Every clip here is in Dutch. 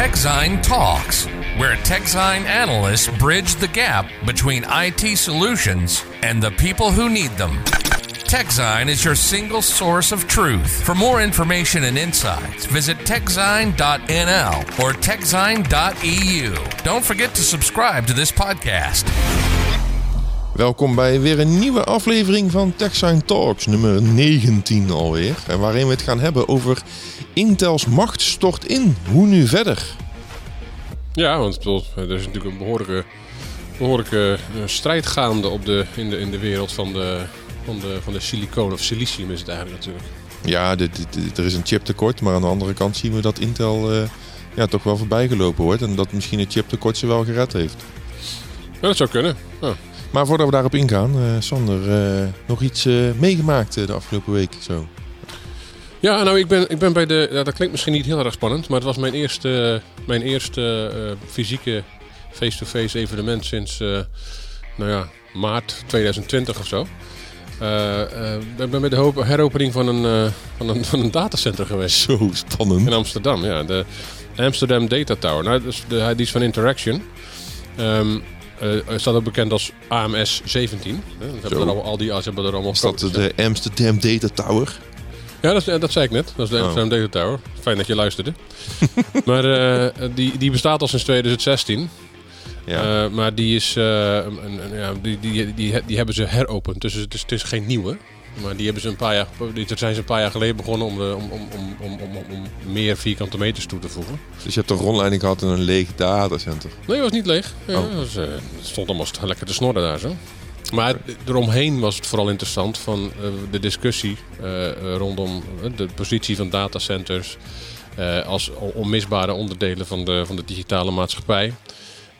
TechZine Talks, where TechZine analysts bridge the gap between IT solutions and the people who need them. TechZine is your single source of truth. For more information and insights, visit techzine.nl or techzine.eu. Don't forget to subscribe to this podcast. Welkom bij weer een nieuwe aflevering van TechSign Talks, nummer 19 alweer. Waarin we het gaan hebben over Intels macht stort in. Hoe nu verder? Ja, want bedoel, er is natuurlijk een behoorlijke, behoorlijke eh, strijd gaande op de, in, de, in de wereld van de, van, de, van de silicoon of silicium is het eigenlijk natuurlijk. Ja, er is een chiptekort, maar aan de andere kant zien we dat Intel eh, ja, toch wel voorbijgelopen wordt. En dat misschien het chiptekort ze wel gered heeft. Ja, dat zou kunnen. Ja. Maar voordat we daarop ingaan, eh, Sander, nog iets meegemaakt de afgelopen week? Zo. Ja, nou, ik ben, ik ben bij de. Dat klinkt misschien niet heel erg spannend, maar het was mijn eerste, mijn eerste eh, fysieke face-to-face evenement sinds, eh, nou ja, maart 2020 of zo. Eh, ik ben bij de heropening van een, van, een, van een datacenter geweest. Zo spannend. In Amsterdam, ja. De Amsterdam Data Tower. Nou, is de, die is van Interaction. Ehm eh, staat ook bekend als AMS 17. Hè, Dat hebben er al, al die ze hebben er allemaal Is dat de Amsterdam Data Tower? Ja, dat, is- dat zei ik net. Dat is de Oh. Amsterdam Data Tower. Fijn dat je luisterde. maar eh, die, die bestaat al sinds 2016. Ja. Eh, maar die, is, eh, een- een- ja, die, die, die, die hebben ze heropend. Dus het is, het is geen nieuwe. Maar die hebben ze een paar jaar, die zijn ze een paar jaar geleden begonnen om, de, om, om, om, om, om, om meer vierkante meters toe te voegen. Dus je hebt een rondleiding gehad in een leeg datacenter. Nee, het was niet leeg. Ja, Oh. het, was, eh, het stond allemaal lekker te snorren daar zo. Maar eromheen was het vooral interessant van eh, de discussie eh, rondom eh, de positie van datacenters als onmisbare onderdelen van de, van de digitale maatschappij.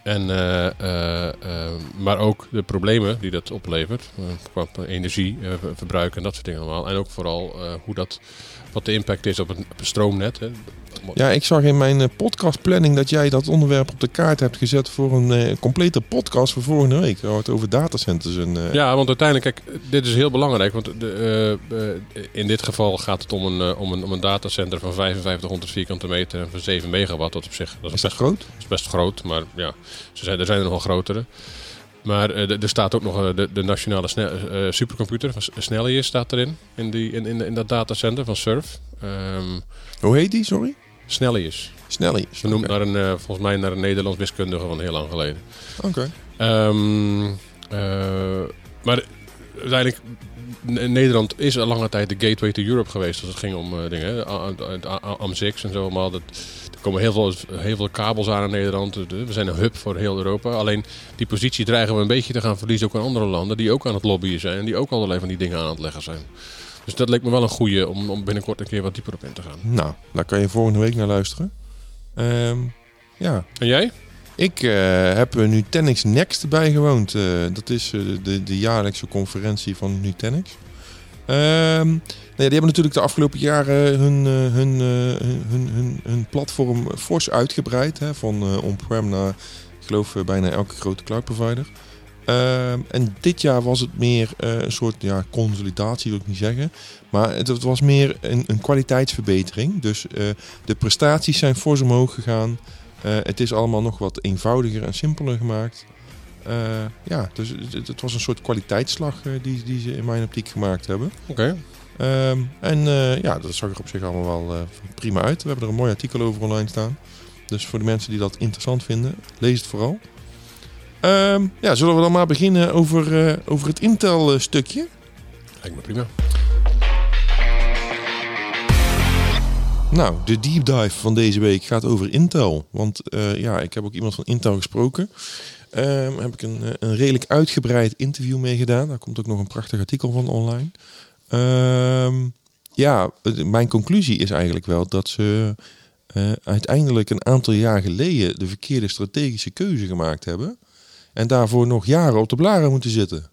En, maar ook de problemen die dat oplevert, qua energieverbruik en dat soort dingen allemaal. En ook vooral hoe dat, wat de impact is op het, op het stroomnet. Hè. Ja, ik zag in mijn eh, podcastplanning dat jij dat onderwerp op de kaart hebt gezet voor een eh, complete podcast voor volgende week. We het over datacenters en... eh, Ja, want uiteindelijk, kijk, dit is heel belangrijk. Want de, in dit geval gaat het om een, om een, om een datacenter van 5500 vierkante meter en van 7 megawatt. Dat op zich dat Is is, dat best, groot? is best groot, maar ja, ze zijn, er zijn er nog wel grotere. Maar eh, er- staat ook nog eh, de, de nationale eh, supercomputer van Snellius staat erin, in, die, in, in, in dat datacenter van Surf. Ehm Hoe heet die, sorry? Snellius. Snelly. Genoemd naar een, volgens mij naar een Nederlands wiskundige van heel lang geleden. Oké. Ehm, eh, maar uiteindelijk, Nederland is al lange tijd de gateway to Europe geweest als het ging om dingen. hè. A- a- a- AM6 en zo allemaal. Dat, komen heel veel, heel veel kabels aan in Nederland. De- We zijn een hub voor heel Europa. Alleen die positie dreigen we een beetje te gaan verliezen ook aan andere landen. Die ook aan het lobbyen zijn. En die ook allerlei van die dingen aan het leggen zijn. Dus dat leek me wel een goeie om, om binnenkort een keer wat dieper op in te gaan. Nou, daar kan je volgende week naar luisteren. Ehm, ja, En jij? ik eh, heb Nutanix Next bijgewoond. Eh dat is eh, de, de jaarlijkse conferentie van Nutanix. Ehm, nou ja, die hebben natuurlijk de afgelopen jaren hun, eh, hun, eh, hun, hun, hun platform fors uitgebreid. Hè, van eh, on-prem naar, ik geloof, bijna elke grote cloud provider. Ehm, en dit jaar was het meer een soort ja, consolidatie, wil ik niet zeggen. Maar het, was meer een, een kwaliteitsverbetering. Dus de prestaties zijn fors omhoog gegaan. Het is allemaal nog wat eenvoudiger en simpeler gemaakt. Eh, ja, dus het, het was een soort kwaliteitsslag eh, die, die ze in mijn optiek gemaakt hebben. Oké. Ehm, en eh, ja, dat zag er op zich allemaal wel prima uit. We hebben er een mooi artikel over online staan. Dus voor de mensen die dat interessant vinden, lees het vooral. Ehm, ja, zullen we dan maar beginnen over, over het Intel-stukje? Lijkt me prima. Nou, de deep dive van deze week gaat over Intel. Want ja, ik heb ook iemand van Intel gesproken. Ehm heb ik een, eh, een redelijk uitgebreid interview mee gedaan. Daar komt ook nog een prachtig artikel van online. Ehm, ja, mijn conclusie is eigenlijk wel dat ze eh, uiteindelijk een aantal jaar geleden de verkeerde strategische keuze gemaakt hebben. En daarvoor nog jaren op de blaren moeten zitten.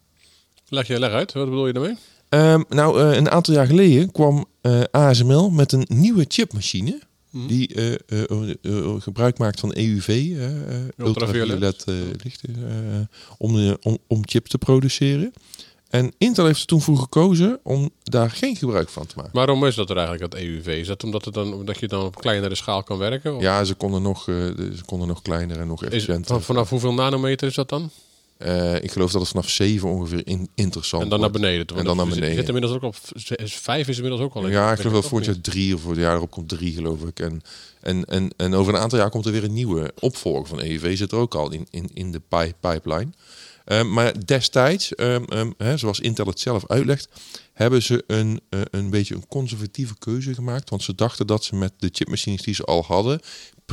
Leg je leg uit, wat bedoel je daarmee? Ehm, nou, eh, een aantal jaar geleden kwam ASML met een nieuwe chipmachine. Mhm. Die eh, eh, eh, eh, gebruik maakt van EUV, Ultraviolet. licht, om, om, om chips te produceren. En Intel heeft er toen voor gekozen om daar geen gebruik van te maken. Waarom is dat er eigenlijk, dat EUV? Is dat omdat, het dan, omdat je dan op kleinere schaal kan werken? Of Ja, ze konden nog, ze konden nog kleiner en nog efficiënter. van- vanaf hoeveel nanometer is dat dan? Eh, ik geloof dat het vanaf 7 ongeveer in, interessant En dan naar beneden. En dan naar Je beneden. zit inmiddels ook op v- vijf is inmiddels ook al. Ja, ik geloof dat volgend jaar drie of voor het jaar erop komt drie, geloof ik. En, en, en, en over een aantal jaar komt er weer een nieuwe opvolger van EUV. Zit er ook al in, in, in de pi- pipeline. Eh, maar destijds, ehm, ehm, hè, zoals Intel het zelf uitlegt, hebben ze een, eh, een beetje een conservatieve keuze gemaakt. Want ze dachten dat ze met de chipmachines die ze al hadden,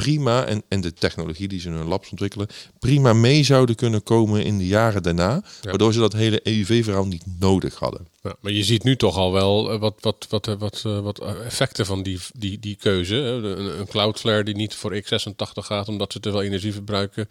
prima, en, en de technologie die ze in hun labs ontwikkelen, prima mee zouden kunnen komen in de jaren daarna. Waardoor ze dat hele EUV-verhaal niet nodig hadden. Ja, maar je ziet nu toch al wel eh, wat, wat, wat, eh, wat, eh, wat effecten van die, die, die keuze. Een, een Cloudflare die niet voor x86 gaat omdat ze te veel energie verbruiken.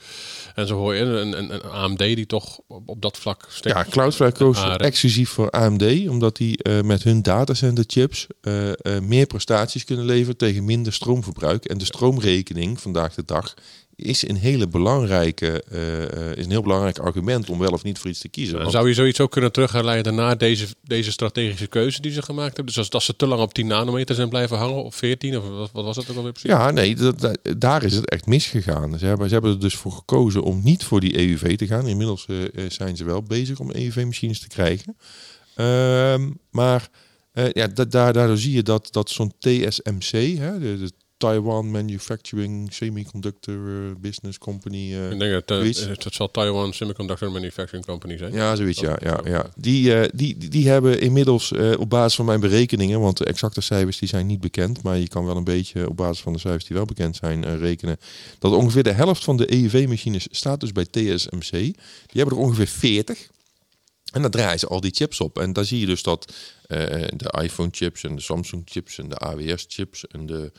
En zo hoor je een, een, een AMD die toch op, op dat vlak steeds... Ja, Cloudflare koos exclusief voor AMD, omdat die met hun datacenter chips eh, eh, meer prestaties kunnen leveren tegen minder stroomverbruik. En de stroomrekening vandaag de dag is een, hele belangrijke, eh, eh, is een heel belangrijk argument om wel of niet voor iets te kiezen. Want- zou je zoiets ook kunnen terugleiden naar deze, deze strategische keuze die ze gemaakt hebben. Dus als, als ze te lang op 10 nanometer zijn blijven hangen, op 14, of wat, wat was het ook alweer precies? Ja, nee, dat, dat- daar is het echt misgegaan. Ze hebben, ze hebben er dus voor gekozen om niet voor die EUV te gaan. Inmiddels eh, zijn ze wel bezig om EUV-machines te krijgen. Ehm, maar eh, ja, da- daar, daardoor zie je dat, dat zo'n TSMC, hè, de, de Taiwan Manufacturing Semiconductor eh, Business Company. eh, Ik denk dat Zoiets. eh, het zal Taiwan Semiconductor Manufacturing Company zijn. Ja, zoiets, ja. ja, ja. Die, die, die, hebben inmiddels op basis van mijn berekeningen, want de exacte cijfers die zijn niet bekend, maar je kan wel een beetje op basis van de cijfers die wel bekend zijn rekenen, dat ongeveer de helft van de EUV-machines staat dus bij TSMC. Die hebben er ongeveer 40. En daar draaien ze al die chips op. En daar zie je dus dat de iPhone-chips en de Samsung-chips en de AWS-chips en de,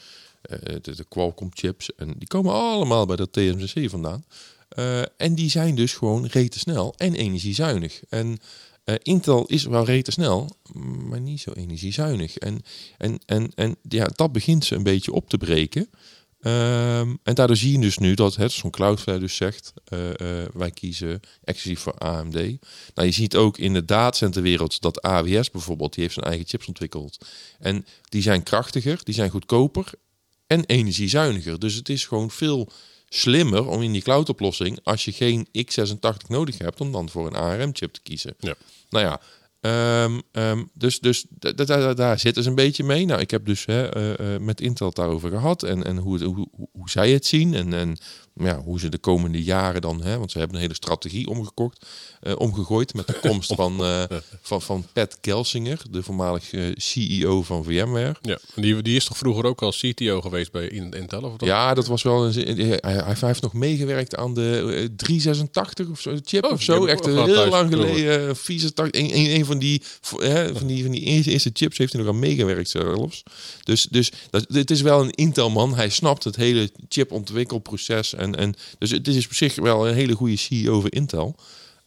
eh, de, de Qualcomm-chips, en die komen allemaal bij dat TSMC vandaan. Eh, en die zijn dus gewoon rete snel en energiezuinig. En eh, Intel is wel rete snel, maar niet zo energiezuinig. En, en, en, en ja, dat begint ze een beetje op te breken. Ehm, en daardoor zie je dus nu dat zo'n Cloudflare dus zegt, wij kiezen exclusief voor AMD. Nou, je ziet ook in de datacenterwereld dat AWS bijvoorbeeld, die heeft zijn eigen chips ontwikkeld. En die zijn krachtiger, die zijn goedkoper en energiezuiniger. Dus het is gewoon veel slimmer om in die cloudoplossing, als je geen x86 nodig hebt, om dan voor een ARM-chip te kiezen. Ja. Nou ja, ehm, ehm, dus, dus da- da- da- daar zitten ze een beetje mee. Nou, ik heb dus hè, eh, eh, met Intel het daarover gehad en, en hoe, het, hoe, hoe- hoe zij het zien en, en ja, hoe ze de komende jaren dan, hè, want ze hebben een hele strategie omgekocht, eh, omgegooid met de komst van, eh, van, van Pat Gelsinger, de voormalig eh, CEO van VMware. Ja, en die, die is toch vroeger ook al CTO geweest bij In- Intel? Of dat? Ja, dat was wel een. Hij, hij heeft nog meegewerkt aan de eh, 386 of zo, chip Oh, of zo. Echt heel thuis lang geleden. eh, 486, een, een, een van die, hè, van die, van die eerste, eerste chips heeft hij nog aan meegewerkt zelfs. Dus, dus dat, het is wel een Intel-man. Hij snapt het hele chipontwikkelproces. En, en, dus het is op zich wel een hele goede CEO voor Intel.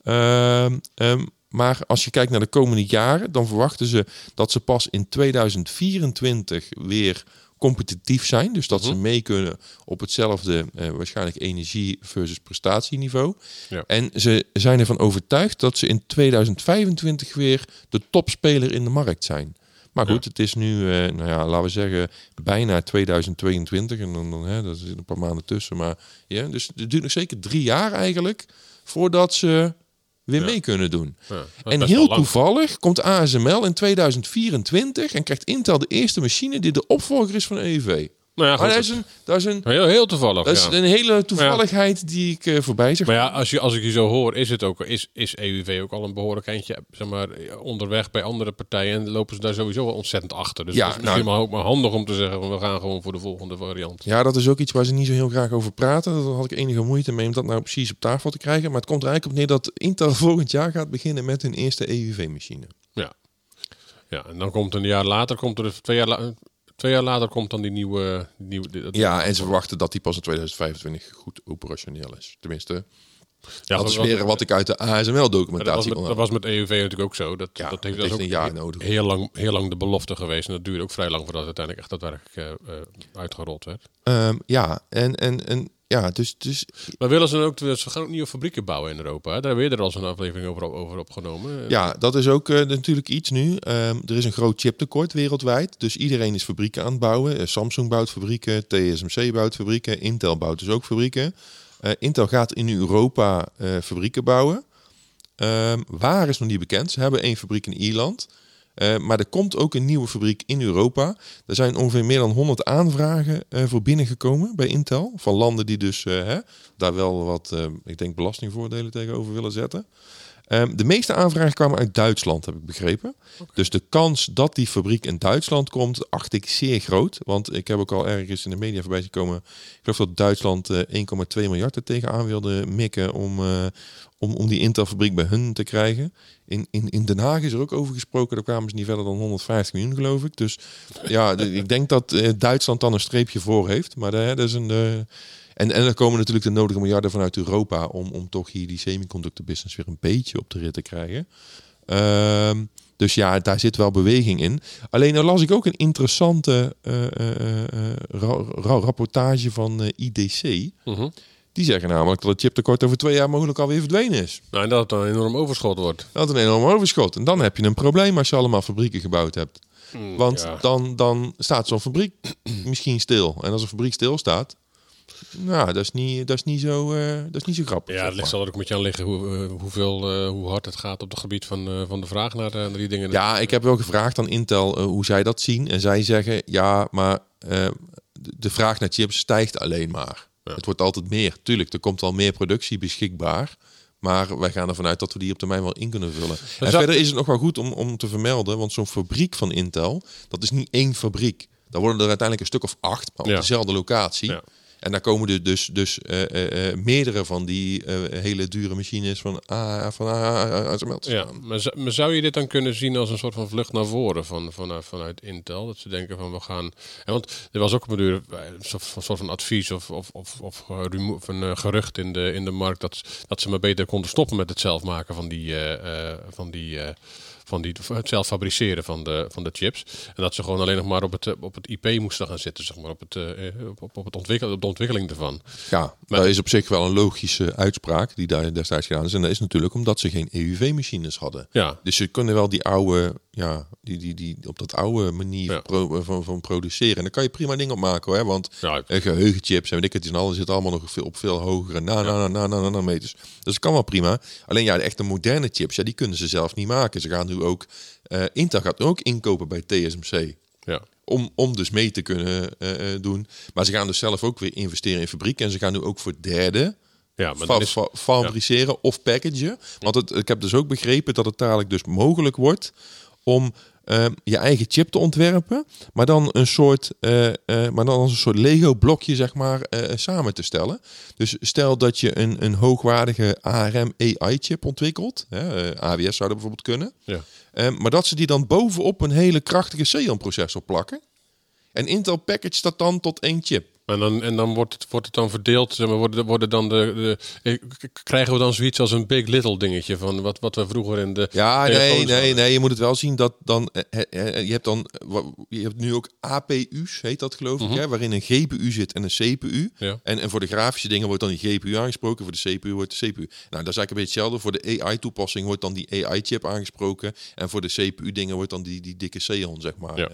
Ehm, ehm, maar als je kijkt naar de komende jaren, dan verwachten ze dat ze pas in 2024 weer competitief zijn. Dus dat ze Mhm. mee kunnen op hetzelfde eh, waarschijnlijk energie versus prestatieniveau. Ja. En ze zijn ervan overtuigd dat ze in 2025 weer de topspeler in de markt zijn. Maar goed, het is nu, eh, nou ja, laten we zeggen, bijna 2022. En dan, dan hè, daar zitten een paar maanden tussen. Maar ja, dus het duurt nog zeker drie jaar eigenlijk voordat ze weer Ja. mee kunnen doen. Ja, dat En heel toevallig komt ASML in 2024 en krijgt Intel de eerste machine die de opvolger is van EUV. Nou ja, Maar dat is een, dat is een, heel, heel toevallig. dat is een hele toevalligheid die ik eh, voorbij zeg. Maar ja, als, je, als ik je zo hoor, is, het ook, is, is EUV ook al een behoorlijk eindje zeg maar, onderweg bij andere partijen. En lopen ze daar sowieso wel ontzettend achter. Dus Ja, het is misschien nou- maar ook maar handig om te zeggen, we gaan gewoon voor de volgende variant. Ja, dat is ook iets waar ze niet zo heel graag over praten. Daar had ik enige moeite mee om dat nou precies op tafel te krijgen. Maar het komt er eigenlijk op neer dat Intel volgend jaar gaat beginnen met hun eerste EUV-machine. Ja. ja, en dan komt een jaar later, komt er twee jaar, la- twee jaar later komt dan die nieuwe... nieuwe Ja, en ze verwachten dat die pas in 2025 goed operationeel is. Tenminste, ja, dat is weer wat ik uit de maar dat, was ASML-documentatie met, dat was met EUV natuurlijk ook zo. Dat, Ja, dat, dat heeft, dat is een jaar nodig. Heel lang, heel lang de belofte geweest. En dat duurde ook vrij lang voordat het uiteindelijk echt daadwerkelijk eh, uitgerold werd. Ehm, ja, en, en, en ja, dus, dus Maar willen ze dan ook, ze gaan ook nieuwe fabrieken bouwen in Europa. Hè? Daar hebben we er al een aflevering over, over opgenomen. ja, dat is ook eh, natuurlijk iets nu. Ehm, er is een groot chiptekort wereldwijd. Dus iedereen is fabrieken aan het bouwen. Eh, Samsung bouwt fabrieken, TSMC bouwt fabrieken, Intel bouwt dus ook fabrieken. Eh, Intel gaat in Europa fabrieken bouwen. Ehm, waar is nog niet bekend. Ze hebben één fabriek in Ierland. Eh, maar er komt ook een nieuwe fabriek in Europa. Er zijn ongeveer meer dan 100 aanvragen eh, voor binnengekomen bij Intel. Van landen die dus eh, hè, daar wel wat, ik denk, belastingvoordelen tegenover willen zetten. Ehm, de meeste aanvragen kwamen uit Duitsland, heb ik begrepen. Dus de kans dat die fabriek in Duitsland komt, acht ik zeer groot. Want ik heb ook al ergens in de media voorbij gekomen. Ik geloof dat Duitsland eh, 1,2 miljard er tegenaan wilde mikken om, eh, om, om die Intel-fabriek bij hun te krijgen. In, in, in Den Haag is er ook over gesproken. Daar kwamen ze niet verder dan 150 miljoen, geloof ik. Dus ja, ik denk dat eh, Duitsland dan een streepje voor heeft. Maar eh, dat is een. En, en er komen natuurlijk de nodige miljarden vanuit Europa om, om toch hier die semiconductor business weer een beetje op de rit te krijgen. Ehm, dus ja, daar zit wel beweging in. Alleen dan las ik ook een interessante eh, eh, eh, ra- ra- rapportage van IDC. Mhm. Die zeggen namelijk dat het chiptekort over twee jaar mogelijk alweer verdwenen is. Nou, en dat het een enorm overschot wordt. Dat is een enorm overschot. En dan heb je een probleem als je allemaal fabrieken gebouwd hebt. Want ja. dan, dan staat zo'n fabriek misschien stil. En als een fabriek stilstaat, nou, dat is niet, dat is niet, zo, eh, dat is niet zo grappig. Ja, het ligt zal er ook met je aan liggen hoe, eh, hoeveel, eh, hoe hard het gaat op het gebied van, van de vraag naar, naar die dingen. Ja, ik heb wel gevraagd aan Intel hoe zij dat zien. En zij zeggen, ja, maar de- vraag naar chips stijgt alleen maar. Ja. Het wordt altijd meer. Tuurlijk, er komt wel meer productie beschikbaar. Maar wij gaan ervan uit dat we die op termijn wel in kunnen vullen. En verder is het nog wel goed om, om te vermelden, want zo'n fabriek van Intel, dat is niet één fabriek. Daar worden er uiteindelijk een stuk of acht, maar op Ja. dezelfde locatie. Ja. En daar komen er dus, dus eh, eh, eh, meerdere van die eh, hele dure machines van, ah, van ASML te Ja, maar, maar zou je dit dan kunnen zien als een soort van vlucht naar voren van, vanuit, vanuit Intel? Dat ze denken van we gaan. En want er was ook een eh, een soort van, van advies of, of, of, of, eh, of een eh, gerucht in de, in de markt dat, dat ze maar beter konden stoppen met het zelf maken van die. eh, eh, van die eh, van die, het zelf fabriceren van de, van de chips. En dat ze gewoon alleen nog maar op het, eh, op het IP moesten gaan zitten, zeg maar, op, het, eh, eh, op, op, het ontwikkelen, op de ontwikkeling ervan. Ja, Maar- dat is op zich wel een logische uitspraak die daar destijds gedaan is. En dat is natuurlijk omdat ze geen EUV-machines hadden. Ja, Dus ze kunnen wel die oude, ja, die, die, die op dat oude manier Ja. pro- van, van produceren. En daar kan je prima dingen op maken hoor. Want ja eh, geheugenchips en weet ik het, en alles zit allemaal nog veel, op veel hogere na, na, na, na, na, nanometers. Dus dat kan wel prima. Alleen ja, de echte moderne chips, ja, die kunnen ze zelf niet maken. Ze gaan nu ook, Intel gaat nu ook inkopen bij TSMC. ja. Om, om dus mee te kunnen eh, eh, doen. Maar ze gaan dus zelf ook weer investeren in fabrieken. En ze gaan nu ook voor derde ja maar fa- dan is, fa- fabriceren of packagen. Want het, ik heb dus ook begrepen dat het dadelijk dus mogelijk wordt om ehm, je eigen chip te ontwerpen, maar dan een soort, eh, eh, maar dan als een soort Lego blokje zeg maar eh, samen te stellen. Dus stel dat je een, een hoogwaardige ARM AI chip ontwikkelt, hè, AWS zou dat bijvoorbeeld kunnen, ja. Ehm, maar dat ze die dan bovenop een hele krachtige Xeon processor plakken. En Intel package dat dan tot één chip. En dan, en dan wordt, het, wordt het dan verdeeld, zeg maar, worden, worden dan de, de, eh, krijgen we dan zoiets als een big little dingetje van wat, wat we vroeger in de Ja, nee, nee, hadden. nee. Je moet het wel zien dat dan. eh, eh, Je hebt dan. Je hebt nu ook APU's, heet dat geloof ik, hè, waarin een GPU zit en een CPU. Ja. En, en voor de grafische dingen wordt dan die GPU aangesproken, voor de CPU wordt de CPU. Nou, dat is eigenlijk een beetje hetzelfde. Voor de AI-toepassing wordt dan die AI-chip aangesproken. En voor de CPU-dingen wordt dan die, die dikke Xeon, zeg maar, Ja.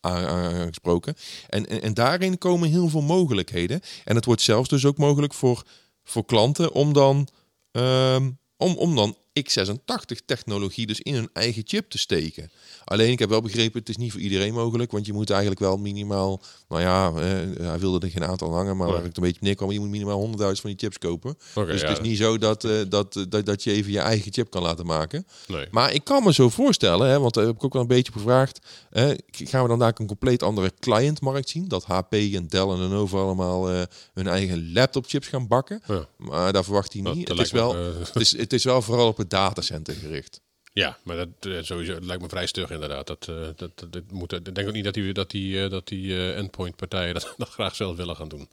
aangesproken. En, en, en daarin komen heel veel mogelijkheden. En het wordt zelfs dus ook mogelijk voor, voor klanten om dan, ehm, om, om dan x86-technologie dus in hun eigen chip te steken. Alleen, ik heb wel begrepen, het is niet voor iedereen mogelijk, want je moet eigenlijk wel minimaal, nou ja, eh, hij wilde er geen aantal hangen, maar Nee. waar ik het een beetje op neerkwam, je moet minimaal 100.000 van die chips kopen. Dus ja. het is niet zo dat, eh, dat, dat, dat je even je eigen chip kan laten maken. Nee. Maar ik kan me zo voorstellen, hè, want daar heb ik ook wel een beetje gevraagd. Gaan we dan daar een compleet andere clientmarkt zien? Dat HP en Dell en Lenovo allemaal eh, hun eigen laptopchips gaan bakken. Ja. Maar daar verwacht hij niet. dat Het is, me, wel, eh, het, is, het is wel vooral op het datacenter gericht. Ja, maar dat eh, sowieso lijkt me vrij stug inderdaad. Dat, eh, dat, dat, dat moet, ik denk ook niet dat die, dat die, eh, dat die endpoint partijen dat, dat graag zelf willen gaan doen.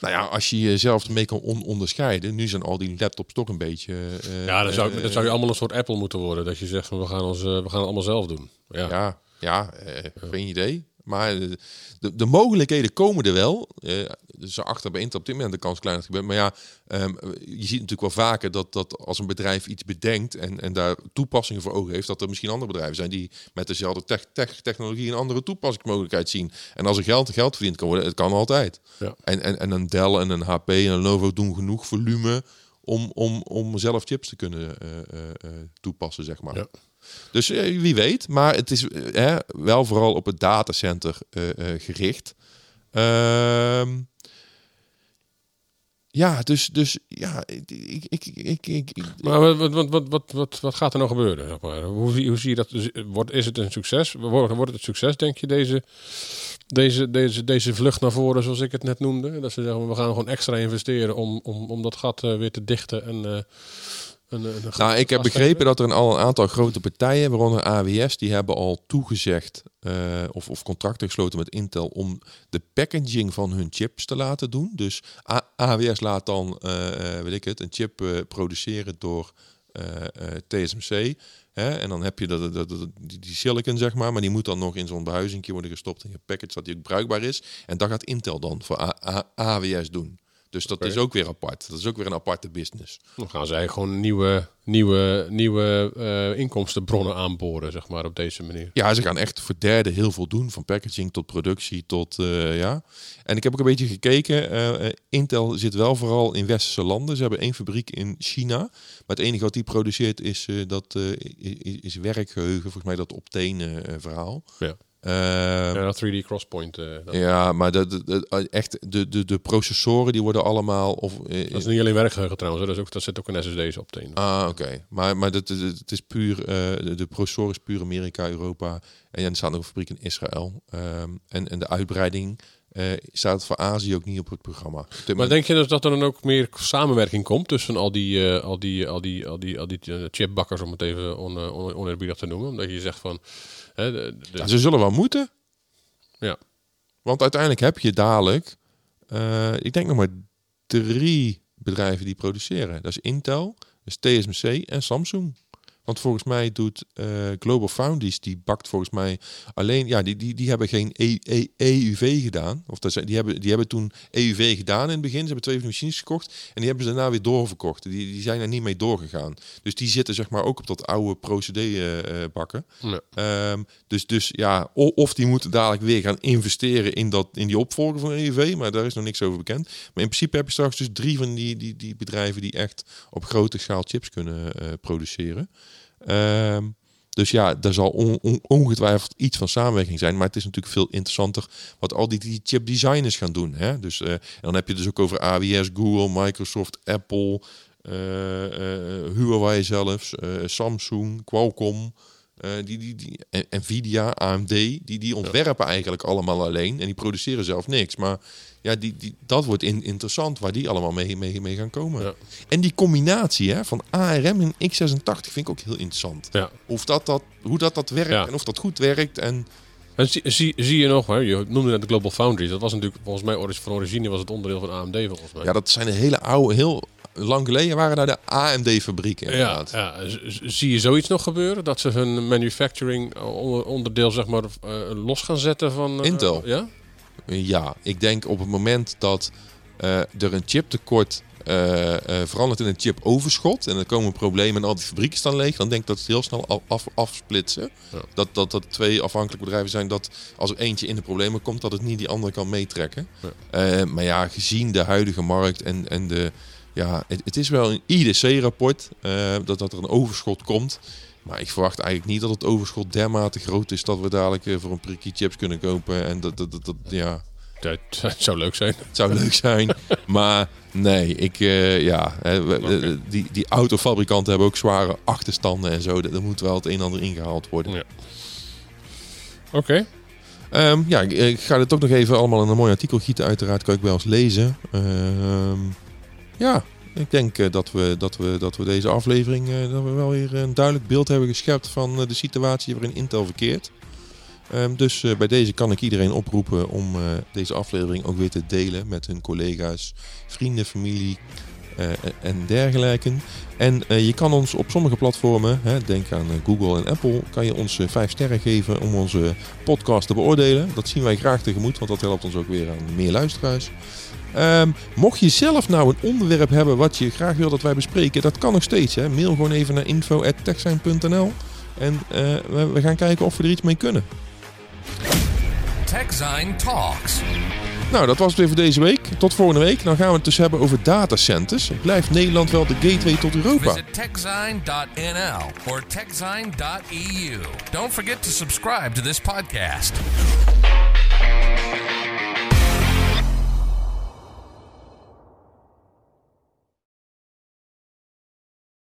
Nou ja, als je jezelf ermee kan on- onderscheiden. Nu zijn al die laptops toch een beetje... eh, Ja, dan zou, dan zou je allemaal een soort Apple moeten worden. Dat je zegt van we gaan, ons, we gaan het allemaal zelf doen. Ja, Ja, ja geen idee. Maar de, de mogelijkheden komen er wel. Eh, ze achter bij op dit moment de kans klein dat het gebeurt. Maar ja, ehm, je ziet natuurlijk wel vaker dat, dat als een bedrijf iets bedenkt en, en daar toepassingen voor ogen heeft, dat er misschien andere bedrijven zijn die met dezelfde tech, tech, technologie een andere toepassingsmogelijkheid zien. En als er geld, geld verdiend kan worden, het kan altijd. Ja. En, en, en een Dell en een HP en een Lenovo doen genoeg volume om, om, om zelf chips te kunnen eh, eh, toepassen, zeg maar. Ja. Dus eh, wie weet, maar het is eh, wel vooral op het datacenter eh, gericht. Ehm, ja, dus, dus ja, ik, ik, ik, ik, Maar wat, wat, wat, wat, wat, wat, gaat er nou gebeuren? Hoe, hoe zie je dat? Dus, is het een succes? Wordt, het een succes, denk je, deze, deze, deze, deze vlucht naar voren, zoals ik het net noemde? Dat ze zeggen, we gaan gewoon extra investeren om, om, om dat gat weer te dichten. En, een, een, een nou, ik heb begrepen dat er een, al een aantal grote partijen, waaronder AWS, die hebben al toegezegd eh, of, of contracten gesloten met Intel om de packaging van hun chips te laten doen. Dus A- AWS laat dan, eh, weet ik het, een chip produceren door TSMC. Hè? En dan heb je dat, dat, dat- die, die silicon, zeg maar, maar die moet dan nog in zo'n behuizing worden gestopt in je package, dat die ook bruikbaar is. En dat gaat Intel dan voor A- A- AWS doen. Dus dat is ook weer apart. Dat is ook weer een aparte business. Dan gaan zij gewoon nieuwe, nieuwe, nieuwe eh, inkomstenbronnen aanboren, zeg maar, op deze manier. Ja, ze gaan echt voor derde heel veel doen. Van packaging tot productie tot eh, ja. En ik heb ook een beetje gekeken. eh, Intel zit wel vooral in westerse landen. Ze hebben één fabriek in China. Maar het enige wat die produceert is dat is, is werkgeheugen. Volgens mij dat optenen eh, verhaal. Ja. Eh, Ja, dat 3D Crosspoint. eh, dat, ja, maar de, de, de- echt de, de, de processoren die worden allemaal of eh, dat is niet alleen werkgeheugen trouwens, dat, is ook, dat zit ook in SSD's op te Ah, oké. Maar, maar dat, dat- het is puur, eh, de, de processor is puur Amerika, Europa. En er staat nog een fabriek in Israël. Ehm, en, en de uitbreiding eh, staat voor Azië ook niet op het programma. Maar moment- denk je dus dat er dan ook meer samenwerking komt tussen al die, eh, al die, al die, al die, al die eh, chipbakkers, om het even on, eh, on, oneerbiedig te noemen? Omdat je zegt van. Hè, de, de- Ja, ze zullen wel moeten. Ja. Want uiteindelijk heb je dadelijk, eh, ik denk nog maar drie bedrijven die produceren. Dat is Intel, dat is TSMC en Samsung. Want volgens mij doet eh, Global Foundries, die bakt volgens mij alleen, ja, die, die, die hebben geen E- E- EUV gedaan. Of dat die, hebben, die hebben toen EUV gedaan in het begin. Ze hebben twee van die machines gekocht en die hebben ze daarna weer doorverkocht. Die, die zijn er niet mee doorgegaan. Dus die zitten zeg maar ook op dat oude procedé eh, eh, bakken. Ja. Ehm, dus, dus ja, of die moeten dadelijk weer gaan investeren in, dat, in die opvolger van EUV, maar daar is nog niks over bekend. Maar in principe heb je straks dus drie van die, die, die bedrijven die echt op grote schaal chips kunnen produceren. Ehm, dus ja, daar zal on- on- ongetwijfeld iets van samenwerking zijn. Maar het is natuurlijk veel interessanter wat al die, chip designers gaan doen. Hè? Dus, eh, en dan heb je dus ook over AWS, Google, Microsoft, Apple, eh, Huawei zelfs, Samsung, Qualcomm. Eh, die, die, die, Nvidia, AMD, die, die ontwerpen eigenlijk allemaal alleen. En die produceren zelf niks. Maar ja, die, die, dat wordt in, interessant waar die allemaal mee, mee, mee gaan komen. Ja. En die combinatie hè, van ARM en x86 vind ik ook heel interessant. Ja. Of dat, dat, hoe dat, dat werkt en of dat goed werkt. En En zie, zie, zie je nog, hè, je noemde net de Global Foundries. Dat was natuurlijk volgens mij van origine was het onderdeel van AMD volgens mij. ja, dat zijn hele oude, heel lang geleden waren daar de AMD-fabrieken Ja, inderdaad. ja. Z- zie je zoiets nog gebeuren? Dat ze hun manufacturing onder- onderdeel zeg maar eh, los gaan zetten van... eh, Intel. Ja? Ja, ik denk op het moment dat eh, er een chiptekort eh, eh, verandert in een chipoverschot en er komen problemen en al die fabrieken staan leeg, dan denk ik dat ze het heel snel af, af- afsplitsen. Ja. Dat, dat dat twee afhankelijke bedrijven zijn dat als er eentje in de problemen komt, dat het niet die andere kan meetrekken. Ja. Eh, maar ja, gezien de huidige markt en, en de. Ja, het, het is wel een IDC-rapport dat, dat er een overschot komt. Maar ik verwacht eigenlijk niet dat het overschot dermate groot is dat we dadelijk eh, voor een prikkie chips kunnen kopen. En dat, dat, dat, dat- ja, Dat, dat zou leuk zijn. het zou leuk zijn. maar nee, ik, eh, ja, eh, die, die autofabrikanten hebben ook zware achterstanden en zo. Er moet wel het een en ander ingehaald worden. Ja. Oké. Ehm, ja, ik, ik ga het ook nog even allemaal in een mooi artikel gieten. Uiteraard kan ik wel eens lezen. Ehm, ja, ik denk eh, dat, we, dat, we, dat we deze aflevering eh, dat we wel weer een duidelijk beeld hebben geschept van eh, de situatie waarin Intel verkeert. Ehm, dus bij deze kan ik iedereen oproepen om deze aflevering ook weer te delen met hun collega's, vrienden, familie en dergelijke. En je kan ons op sommige platformen, denk aan Google en Apple, kan je ons vijf sterren geven om onze podcast te beoordelen. Dat zien wij graag tegemoet, want dat helpt ons ook weer aan meer luisteraars. Ehm, mocht je zelf nou een onderwerp hebben wat je graag wil dat wij bespreken, dat kan nog steeds. Hè. Mail gewoon even naar info.techsign.nl en eh, we, we gaan kijken of we er iets mee kunnen. TechZine Talks. Nou, dat was het weer voor deze week. Tot volgende week. Dan gaan we het dus hebben over datacenters. Blijft Nederland wel de gateway tot Europa? Visit techzine.nl or techzine.eu. Don't forget to subscribe to this podcast.